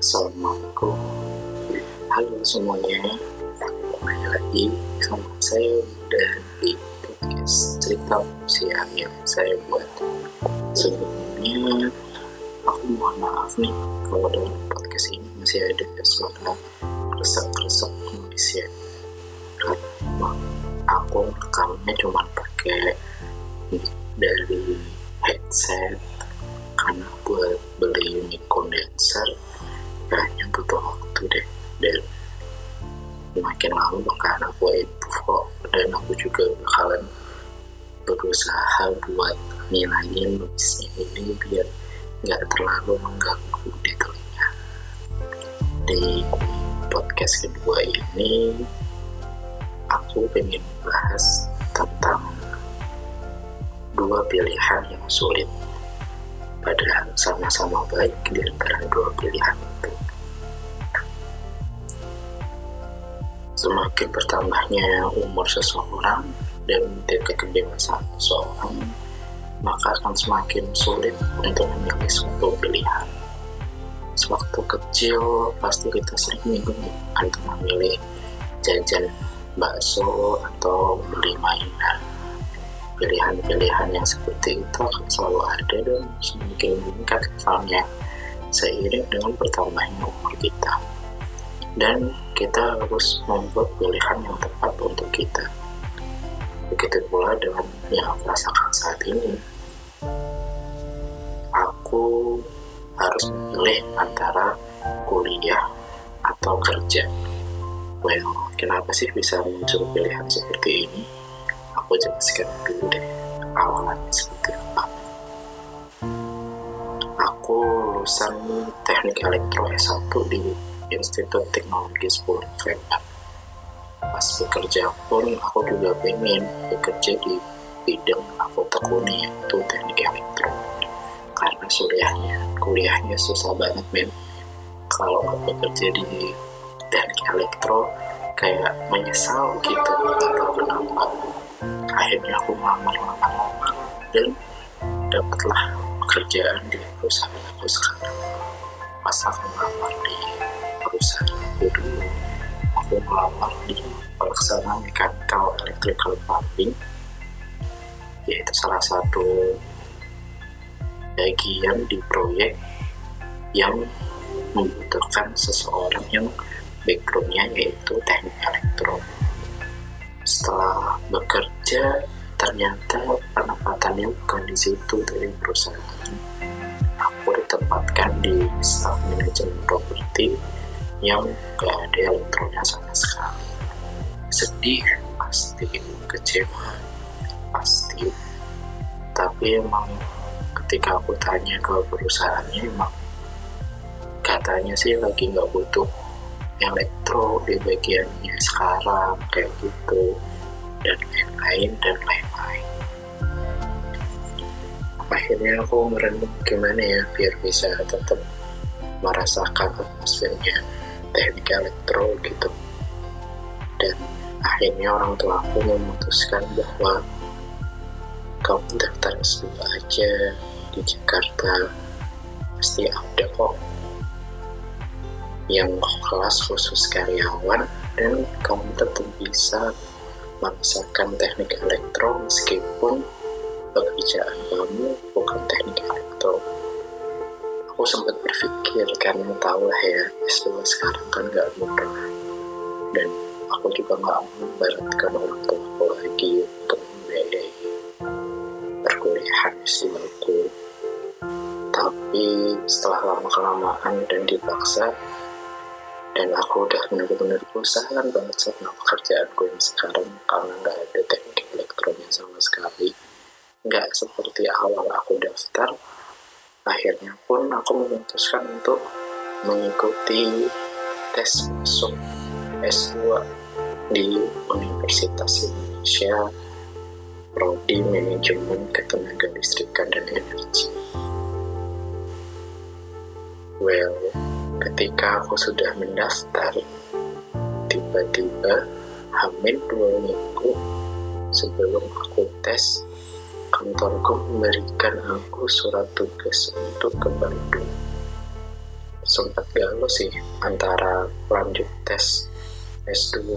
Assalamualaikum. Halo semuanya. Kembali lagi sama saya dari podcast cerita siang yang saya buat. Sebelumnya aku mohon maaf nih kalau dalam podcast ini masih ada suara kresek-kresek nulis ya. Karena aku rekamnya cuma pakai dari headset berusaha buat nilaiin noise ini biar nggak terlalu mengganggu di telinga di podcast kedua ini aku pengen bahas tentang dua pilihan yang sulit padahal sama-sama baik di antara dua pilihan itu. Semakin bertambahnya umur seseorang dan tingkat kedewasaan seseorang, maka akan semakin sulit untuk memilih suatu pilihan. Sewaktu kecil, pasti kita sering bingung untuk memilih jajan bakso atau beli mainan. Pilihan-pilihan yang seperti itu akan selalu ada dan semakin meningkat levelnya seiring dengan bertambahnya umur kita. Dan kita harus membuat pilihan yang tepat untuk kita begitu pula dengan yang aku rasakan saat ini. Aku harus memilih antara kuliah atau kerja. Well kenapa sih bisa muncul pilihan seperti ini? Aku jelaskan dulu deh awalannya seperti apa. Aku lulusan teknik elektro S1 di Institut Teknologi 10 November pas bekerja pun aku juga pengen bekerja di bidang aku tekuni yaitu teknik elektro. Karena kuliahnya kuliahnya susah banget men. Kalau bekerja di teknik elektro kayak menyesal gitu atau kenapa. Akhirnya aku melamar-lamar dan dapatlah pekerjaan di perusahaan aku sekarang. Pas aku melamar di perusahaan aku dulu melamar di pelaksana mechanical electrical pumping yaitu salah satu bagian di proyek yang membutuhkan seseorang yang backgroundnya yaitu teknik elektro. Setelah bekerja ternyata penempatannya bukan di situ dari perusahaan. Aku ditempatkan di staff manajemen properti yang gak ada elektronya sama sekali. Sedih pasti. Kecewa pasti. Tapi emang ketika aku tanya ke perusahaannya emang katanya sih lagi nggak butuh elektro di bagiannya sekarang kayak gitu. Dan lain-lain dan lain-lain. Akhirnya aku merenung gimana ya biar bisa tetap merasakan atmosfernya teknik elektro gitu. Dan akhirnya orang tua aku memutuskan bahwa kamu daftar S2 aja di Jakarta. Pasti ada kok yang kelas khusus karyawan dan kamu tetap bisa merasakan teknik elektro meskipun pekerjaan kamu bukan teknik aku sempat berpikir karena tahu lah ya S2 sekarang kan gak murah dan aku juga gak membaratkan orang tua aku lagi untuk membiayai perkuliahan S2 aku. Tapi setelah lama-kelamaan dan dipaksa dan aku udah benar-benar berusaha banget sama pekerjaanku yang sekarang karena nggak ada teknik elektronya sama sekali nggak seperti awal aku daftar akhirnya pun aku memutuskan untuk mengikuti tes masuk S2 di Universitas Indonesia Prodi Manajemen Ketenaga Listrikan dan Energi. Well ketika aku sudah mendaftar tiba-tiba hamil dua minggu sebelum aku tes kantorku memberikan aku surat tugas untuk ke Bandung sempat galau sih antara lanjut tes S2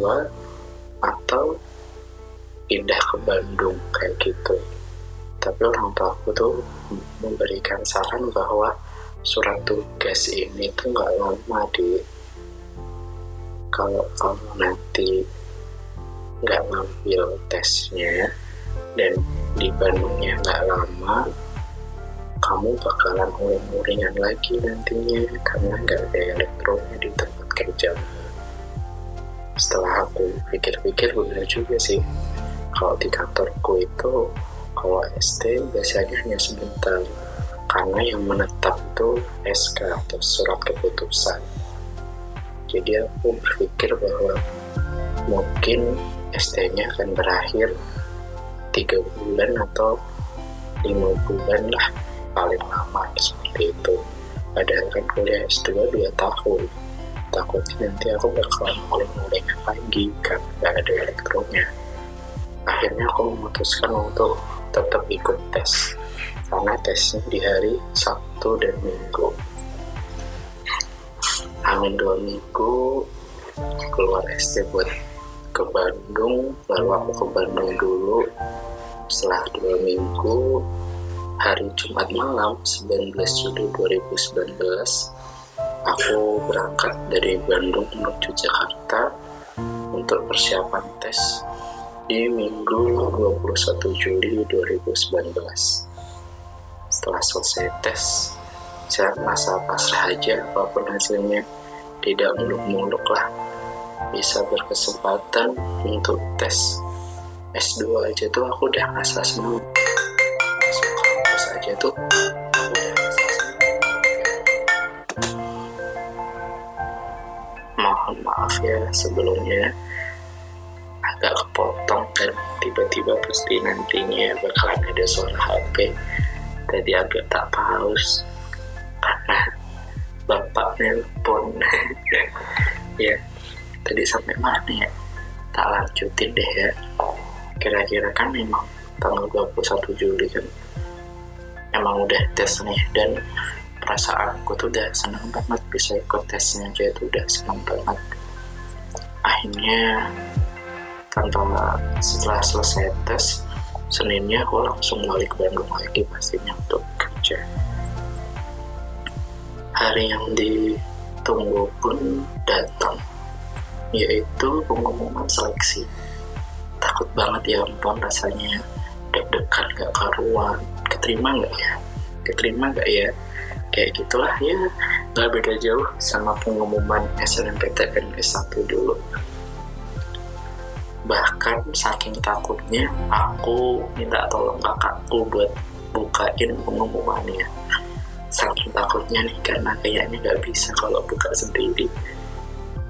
atau pindah ke Bandung kayak gitu. Tapi orang tua aku tuh memberikan saran bahwa surat tugas ini tuh nggak lama di kalau kamu nanti nggak ngambil tesnya dan di Bandungnya nggak lama kamu bakalan uring-uringan lagi nantinya karena nggak ada elektronya di tempat kerja. Setelah aku pikir-pikir benar juga sih. Kalau di kantorku itu kalau ST biasanya hanya sebentar. Karena yang menetap itu SK atau surat keputusan. Jadi aku berpikir bahwa mungkin ST-nya akan berakhir tiga bulan atau lima bulan lah paling lama seperti itu. Padahal kan kuliah S2 dua tahun. Takutnya nanti aku bakalan nguling-ngulingan lagi kan gak ada elektronnya. Akhirnya aku memutuskan untuk tetap ikut tes karena tesnya di hari Sabtu dan Minggu. Amin dua minggu keluar ST buat ke Bandung lalu aku ke Bandung dulu setelah dua minggu hari Jumat malam 19 Juli 2019 aku berangkat dari Bandung menuju Jakarta untuk persiapan tes di Minggu 21 Juli 2019. Setelah selesai tes, saya merasa pasrah aja apa pun hasilnya. Tidak muluk-muluk lah. Bisa berkesempatan untuk tes S2 aja tuh aku udah ngerasa senang. Masuk kampus aja tuh aku udah ngerasa senang. mohon maaf ya sebelumnya agak kepotong dan tiba-tiba pasti nantinya bakalan ada suara HP tadi agak tak paus karena bapak nelpon ya tadi sampai mana ya. Tak lanjutin deh ya. Kira-kira kan memang tanggal 21 Juli kan. Emang udah tes nih dan perasaanku tuh udah senang banget bisa ikut tesnya aja itu udah senang banget. Akhirnya tanpa setelah selesai tes Seninnya aku langsung balik ke Bandung lagi pastinya untuk kerja. Hari yang ditunggu pun datang yaitu pengumuman seleksi. Takut banget ya ampun rasanya deg-degan gak karuan. Keterima nggak ya? Keterima nggak ya? Kayak gitulah ya. Nggak beda jauh sama pengumuman SNMPTN S1 dulu. Bahkan saking takutnya aku minta tolong kakakku buat bukain pengumumannya. Saking takutnya nih karena kayaknya nggak bisa kalau buka sendiri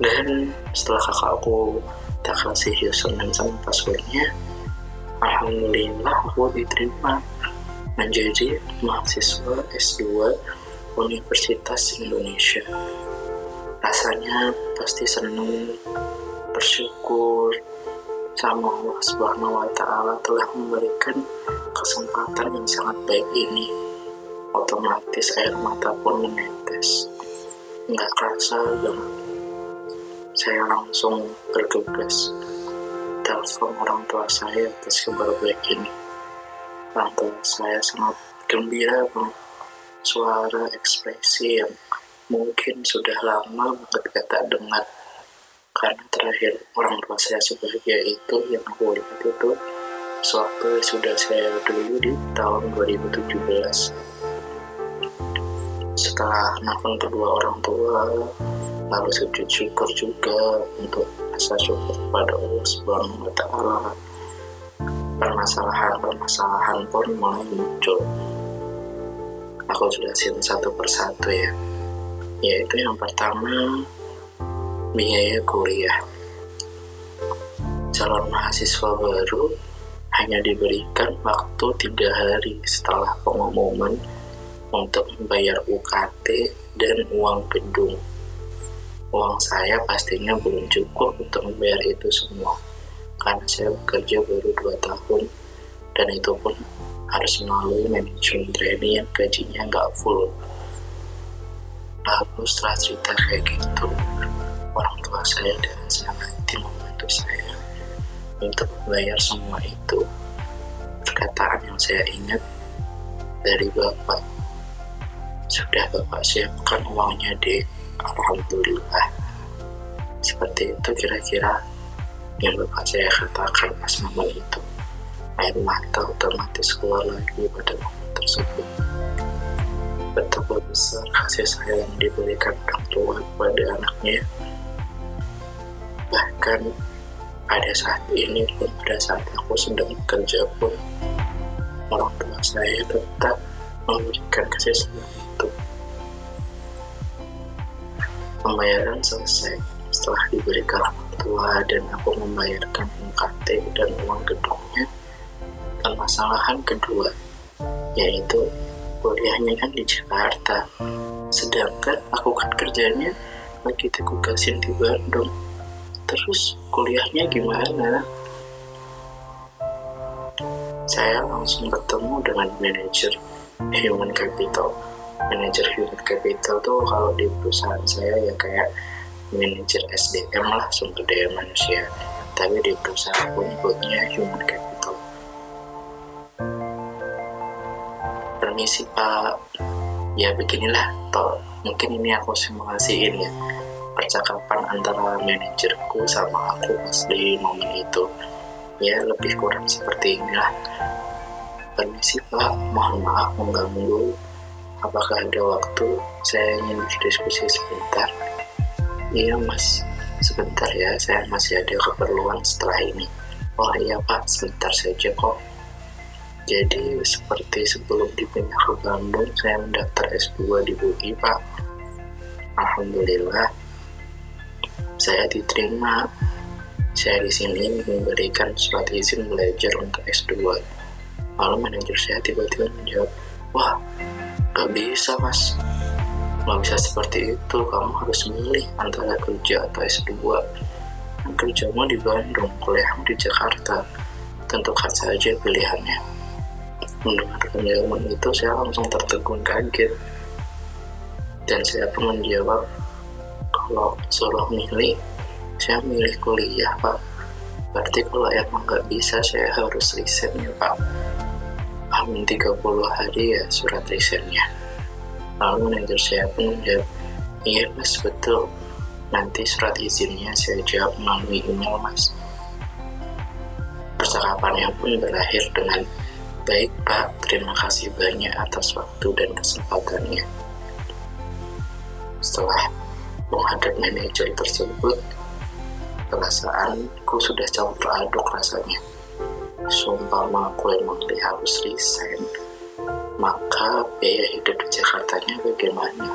dan setelah kakakku tak kasih username sama passwordnya alhamdulillah aku diterima menjadi mahasiswa S2 Universitas Indonesia rasanya pasti senang bersyukur sama Allah Subhanahu wa taala telah memberikan kesempatan yang sangat baik ini. Otomatis air mata pun menetes. Nggak kerasa banget. Saya langsung bergegas telepon orang tua saya atas kabar baik ini. Orang tua saya sangat gembira banget. Suara ekspresi yang mungkin sudah lama banget kata dengar karena terakhir orang tua saya sebahagia itu yang aku lihat itu sewaktu sudah saya dulu di tahun 2017 setelah nelfon kedua orang tua lalu sujud syukur juga untuk rasa syukur pada Allah Subhanahu wa taala permasalahan-permasalahan pun mulai muncul aku jelasin satu persatu ya yaitu yang pertama biaya kuliah. Calon mahasiswa baru hanya diberikan waktu tiga hari setelah pengumuman untuk membayar UKT dan uang gedung. Uang saya pastinya belum cukup untuk membayar itu semua, karena saya bekerja baru dua tahun dan itu pun harus melalui manajemen training yang gajinya nggak full. Lalu setelah cerita kayak gitu orang tua saya dengan senang hati membantu saya untuk membayar semua itu. Perkataan yang saya ingat dari bapak. Sudah bapak siapkan uangnya deh Alhamdulillah. Seperti itu kira-kira. Yang bapak saya katakan pas momen itu air mata otomatis keluar lagi pada momen tersebut. Betapa besar kasih sayang diberikan orang tua kepada anaknya. Bahkan pada saat ini pun pada saat aku sedang bekerja pun orang tua saya tetap memberikan kasih sayang pembayaran selesai. Setelah diberikan tua dan aku membayarkan UKT dan uang gedungnya permasalahan kedua yaitu kuliahnya kan di Jakarta. Sedangkan aku kan kerjanya lagi ditugasin di Bandung. Terus kuliahnya gimana? Saya langsung bertemu dengan manajer human capital manajer human capital tuh kalau di perusahaan saya ya kayak manajer SDM lah sumber daya manusia. Tapi di perusahaan pun nyebutnya human capital. Permisi pak. Ya beginilah toh. Mungkin ini aku simulasiin ya. Percakapan antara manajerku sama aku pas di momen itu. Ya lebih kurang seperti inilah. Permisi pak. Mohon maaf mengganggu apakah ada waktu saya ingin berdiskusi sebentar iya mas sebentar ya saya masih ada keperluan setelah ini oh iya pak sebentar saja kok jadi seperti sebelum dipindah ke Bandung, saya mendaftar S2 di UI, Pak. Alhamdulillah, saya diterima. Saya di sini memberikan surat izin belajar untuk S2. Lalu manajer saya tiba-tiba menjawab, wah, gak bisa mas. Gak bisa seperti itu, kamu harus memilih antara kerja atau S2. Dan kerjamu di Bandung, kuliahmu di Jakarta. Tentukan saja pilihannya mendengarkan jawaban itu saya langsung tertegun kaget dan saya pun menjawab kalau suruh milih saya milih kuliah pak berarti kalau emang nggak bisa saya harus resign ya pak amin 30 hari ya surat resignnya lalu manajer saya pun menjawab iya mas betul nanti surat izinnya saya jawab melalui email mas percakapannya pun berakhir dengan Baik Pak, terima kasih banyak atas waktu dan kesempatannya. Setelah menghadap manajer tersebut, perasaanku sudah campur aduk rasanya. Sumpah aku emang harus resign, maka biaya hidup di Jakartanya bagaimana?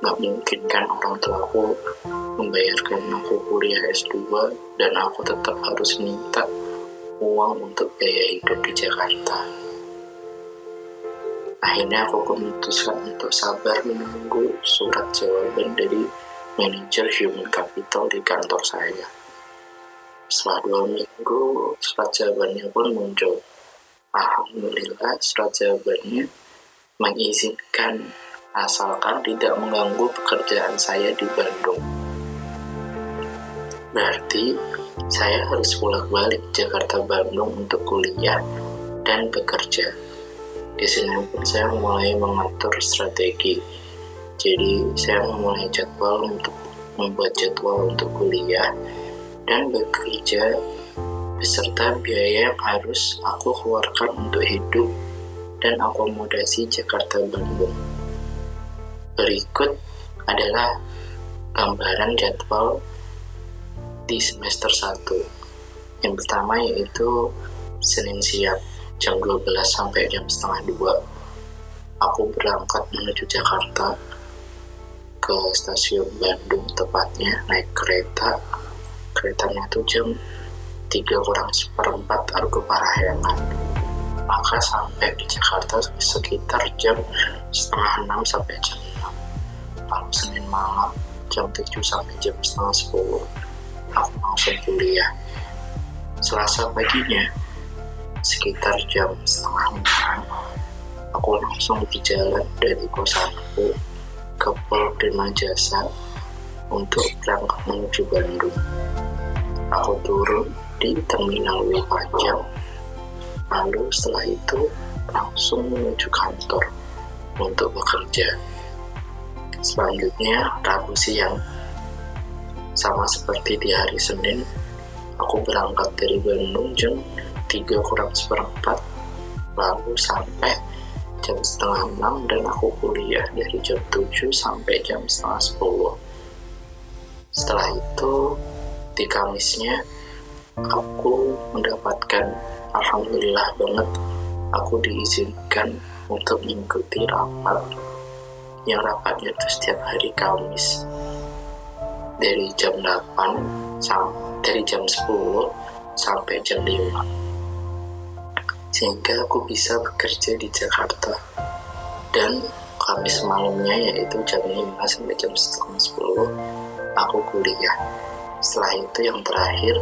Gak mungkin kan orang tua aku membayarkan aku kuliah S2 dan aku tetap harus minta uang untuk biaya hidup di Jakarta. Akhirnya aku memutuskan untuk sabar menunggu surat jawaban dari manajer human capital di kantor saya. Setelah dua minggu, surat jawabannya pun muncul. Alhamdulillah, surat jawabannya mengizinkan asalkan tidak mengganggu pekerjaan saya di Bandung. Berarti saya harus bolak-balik Jakarta Bandung untuk kuliah dan bekerja. Di sini pun saya mulai mengatur strategi. Jadi saya memulai jadwal untuk membuat jadwal untuk kuliah dan bekerja beserta biaya yang harus aku keluarkan untuk hidup dan akomodasi Jakarta Bandung. Berikut adalah gambaran jadwal di semester 1 yang pertama yaitu Senin siang jam 12 sampai jam setengah 2 aku berangkat menuju Jakarta ke stasiun Bandung tepatnya naik kereta keretanya itu jam 3 kurang seperempat Argo Parahyangan maka sampai di Jakarta sekitar jam setengah 6 sampai jam 6 lalu Senin malam jam 7 sampai jam setengah 10 aku langsung kuliah. Selasa paginya, sekitar jam setengah lima, aku langsung berjalan dari kosanku ke ke Pol Prima Jasa untuk berangkat menuju Bandung. Aku turun di Terminal W Panjang, lalu setelah itu langsung menuju kantor untuk bekerja. Selanjutnya, Rabu siang, sama seperti di hari Senin, aku berangkat dari Bandung jam 3 kurang seperempat, lalu sampai jam setengah enam dan aku kuliah dari jam 7 sampai jam setengah 10. Setelah itu, di Kamisnya, aku mendapatkan Alhamdulillah banget. Aku diizinkan untuk mengikuti rapat yang rapatnya itu setiap hari Kamis. Dari jam 8 sampai dari jam 10 sampai jam 5 sehingga aku bisa bekerja di Jakarta. Dan Kamis malamnya yaitu jam 5 sampai jam setengah 10 aku kuliah setelah itu yang terakhir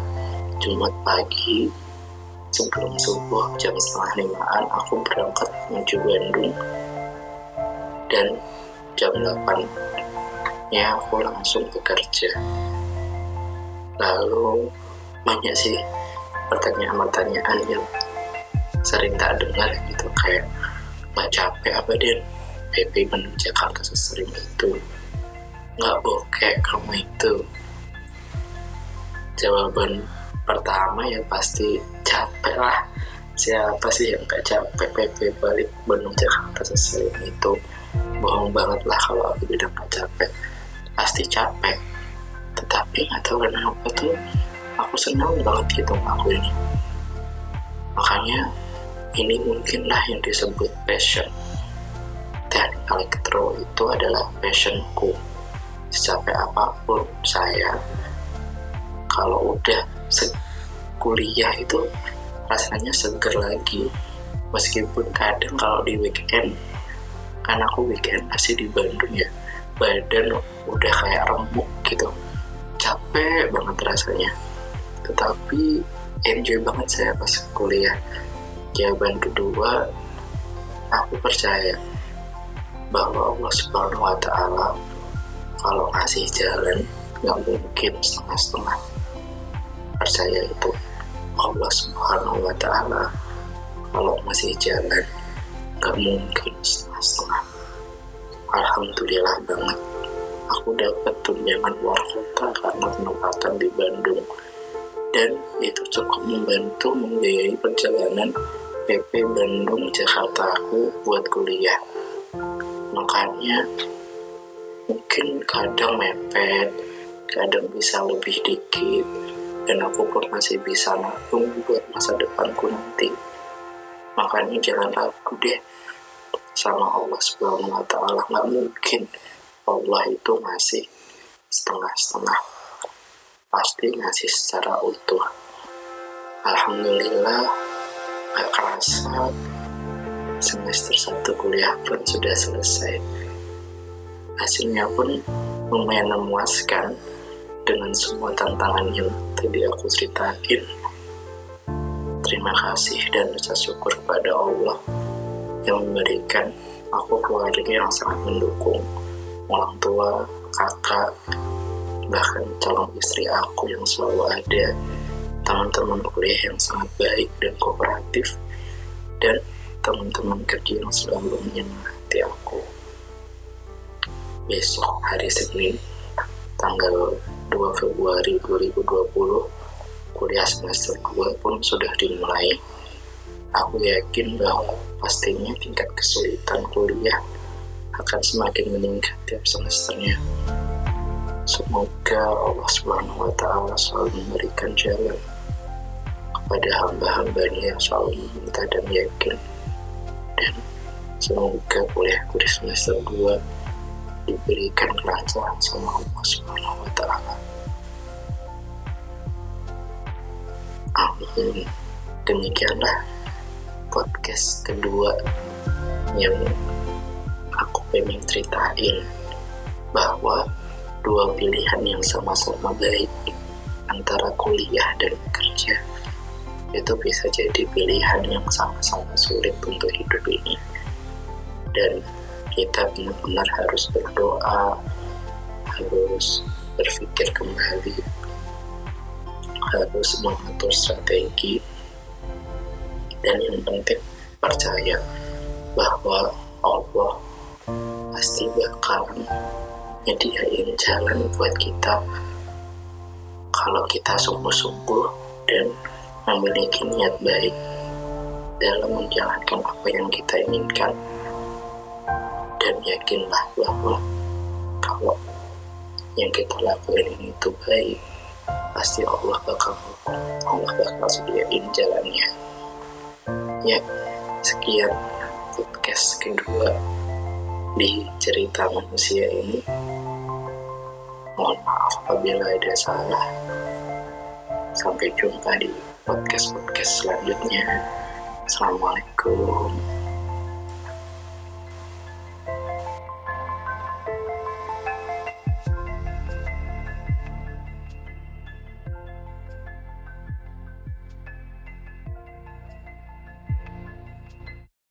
Jumat pagi sebelum subuh jam setengah limaan aku berangkat menuju Bandung. Dan jam 8 ya aku langsung bekerja. Lalu banyak sih pertanyaan-pertanyaan yang sering tak dengar gitu. Kayak nggak capek apa dia PP menuju Jakarta sesering itu. Nggak bokek kamu itu jawaban pertama ya pasti capek lah. Siapa sih yang gak capek? PP balik Bandung Jakarta sesering itu bohong banget lah kalau aku bilang gak capek. Pasti capek. Tetapi nggak tahu kenapa tuh aku senang banget gitu aku ini makanya ini mungkinlah yang disebut passion. Teknik elektro itu adalah passionku. Secapek apa pun saya kalau udah kuliah itu rasanya seger lagi. Meskipun kadang kalau di weekend kan aku weekend pasti di Bandung ya badan udah kayak remuk gitu. Capek banget rasanya. Tetapi enjoy banget saya pas kuliah. Jawaban kedua aku percaya bahwa Allah Subhanahu wa taala kalau ngasih jalan nggak mungkin setengah-setengah percaya itu. Allah Subhanahu wa taala kalau masih jalan nggak mungkin setengah-setengah Alhamdulillah banget. Aku dapat tunjangan luar kota karena penempatan di Bandung. Dan itu cukup membantu membiayai perjalanan PP Bandung Jakarta aku buat kuliah. Makanya mungkin kadang mepet kadang bisa lebih dikit dan aku pun masih bisa nabung buat masa depanku nanti. Makanya jangan ragu deh sama Allah subhanahu wa ta'ala. Nggak mungkin Allah itu masih setengah-setengah. Pasti ngasih secara utuh. Alhamdulillah gak kerasa semester satu kuliah pun sudah selesai. Hasilnya pun lumayan memuaskan dengan semua tantangan yang tadi aku ceritain. Terima kasih dan rasa syukur kepada Allah yang memberikan aku keluarga yang sangat mendukung, orang tua, kakak, bahkan calon istri aku yang selalu ada, teman-teman kuliah yang sangat baik dan kooperatif, dan teman-teman kerja yang selalu menyemangati aku. Besok hari Senin, tanggal 2 Februari 2020 kuliah semester 2 pun sudah dimulai. Aku yakin bahwa pastinya tingkat kesulitan kuliah akan semakin meningkat tiap semesternya. Semoga Allah Subhanahu wa taala selalu memberikan jalan kepada hamba-hambanya yang selalu meminta dan yakin. Dan semoga kuliahku di semester 2 diberikan kelancaran sama Allah Subhanahu wa taala. Amin. Demikianlah podcast kedua yang aku pengen ceritain bahwa dua pilihan yang sama-sama baik antara kuliah dan kerja itu bisa jadi pilihan yang sama-sama sulit untuk hidup ini dan kita benar-benar harus berdoa harus berpikir kembali harus mengatur strategi. Dan yang penting percaya bahwa Allah pasti bakal nyediain jalan buat kita. Kalau kita sungguh-sungguh dan memiliki niat baik dalam menjalankan apa yang kita inginkan dan yakinlah bahwa kalau yang kita lakukan ini itu baik pasti Allah bakal Allah bakal sediain jalannya. Ya sekian podcast kedua di cerita manusia ini. Mohon maaf apabila ada salah. Sampai jumpa di podcast-podcast selanjutnya. Assalamualaikum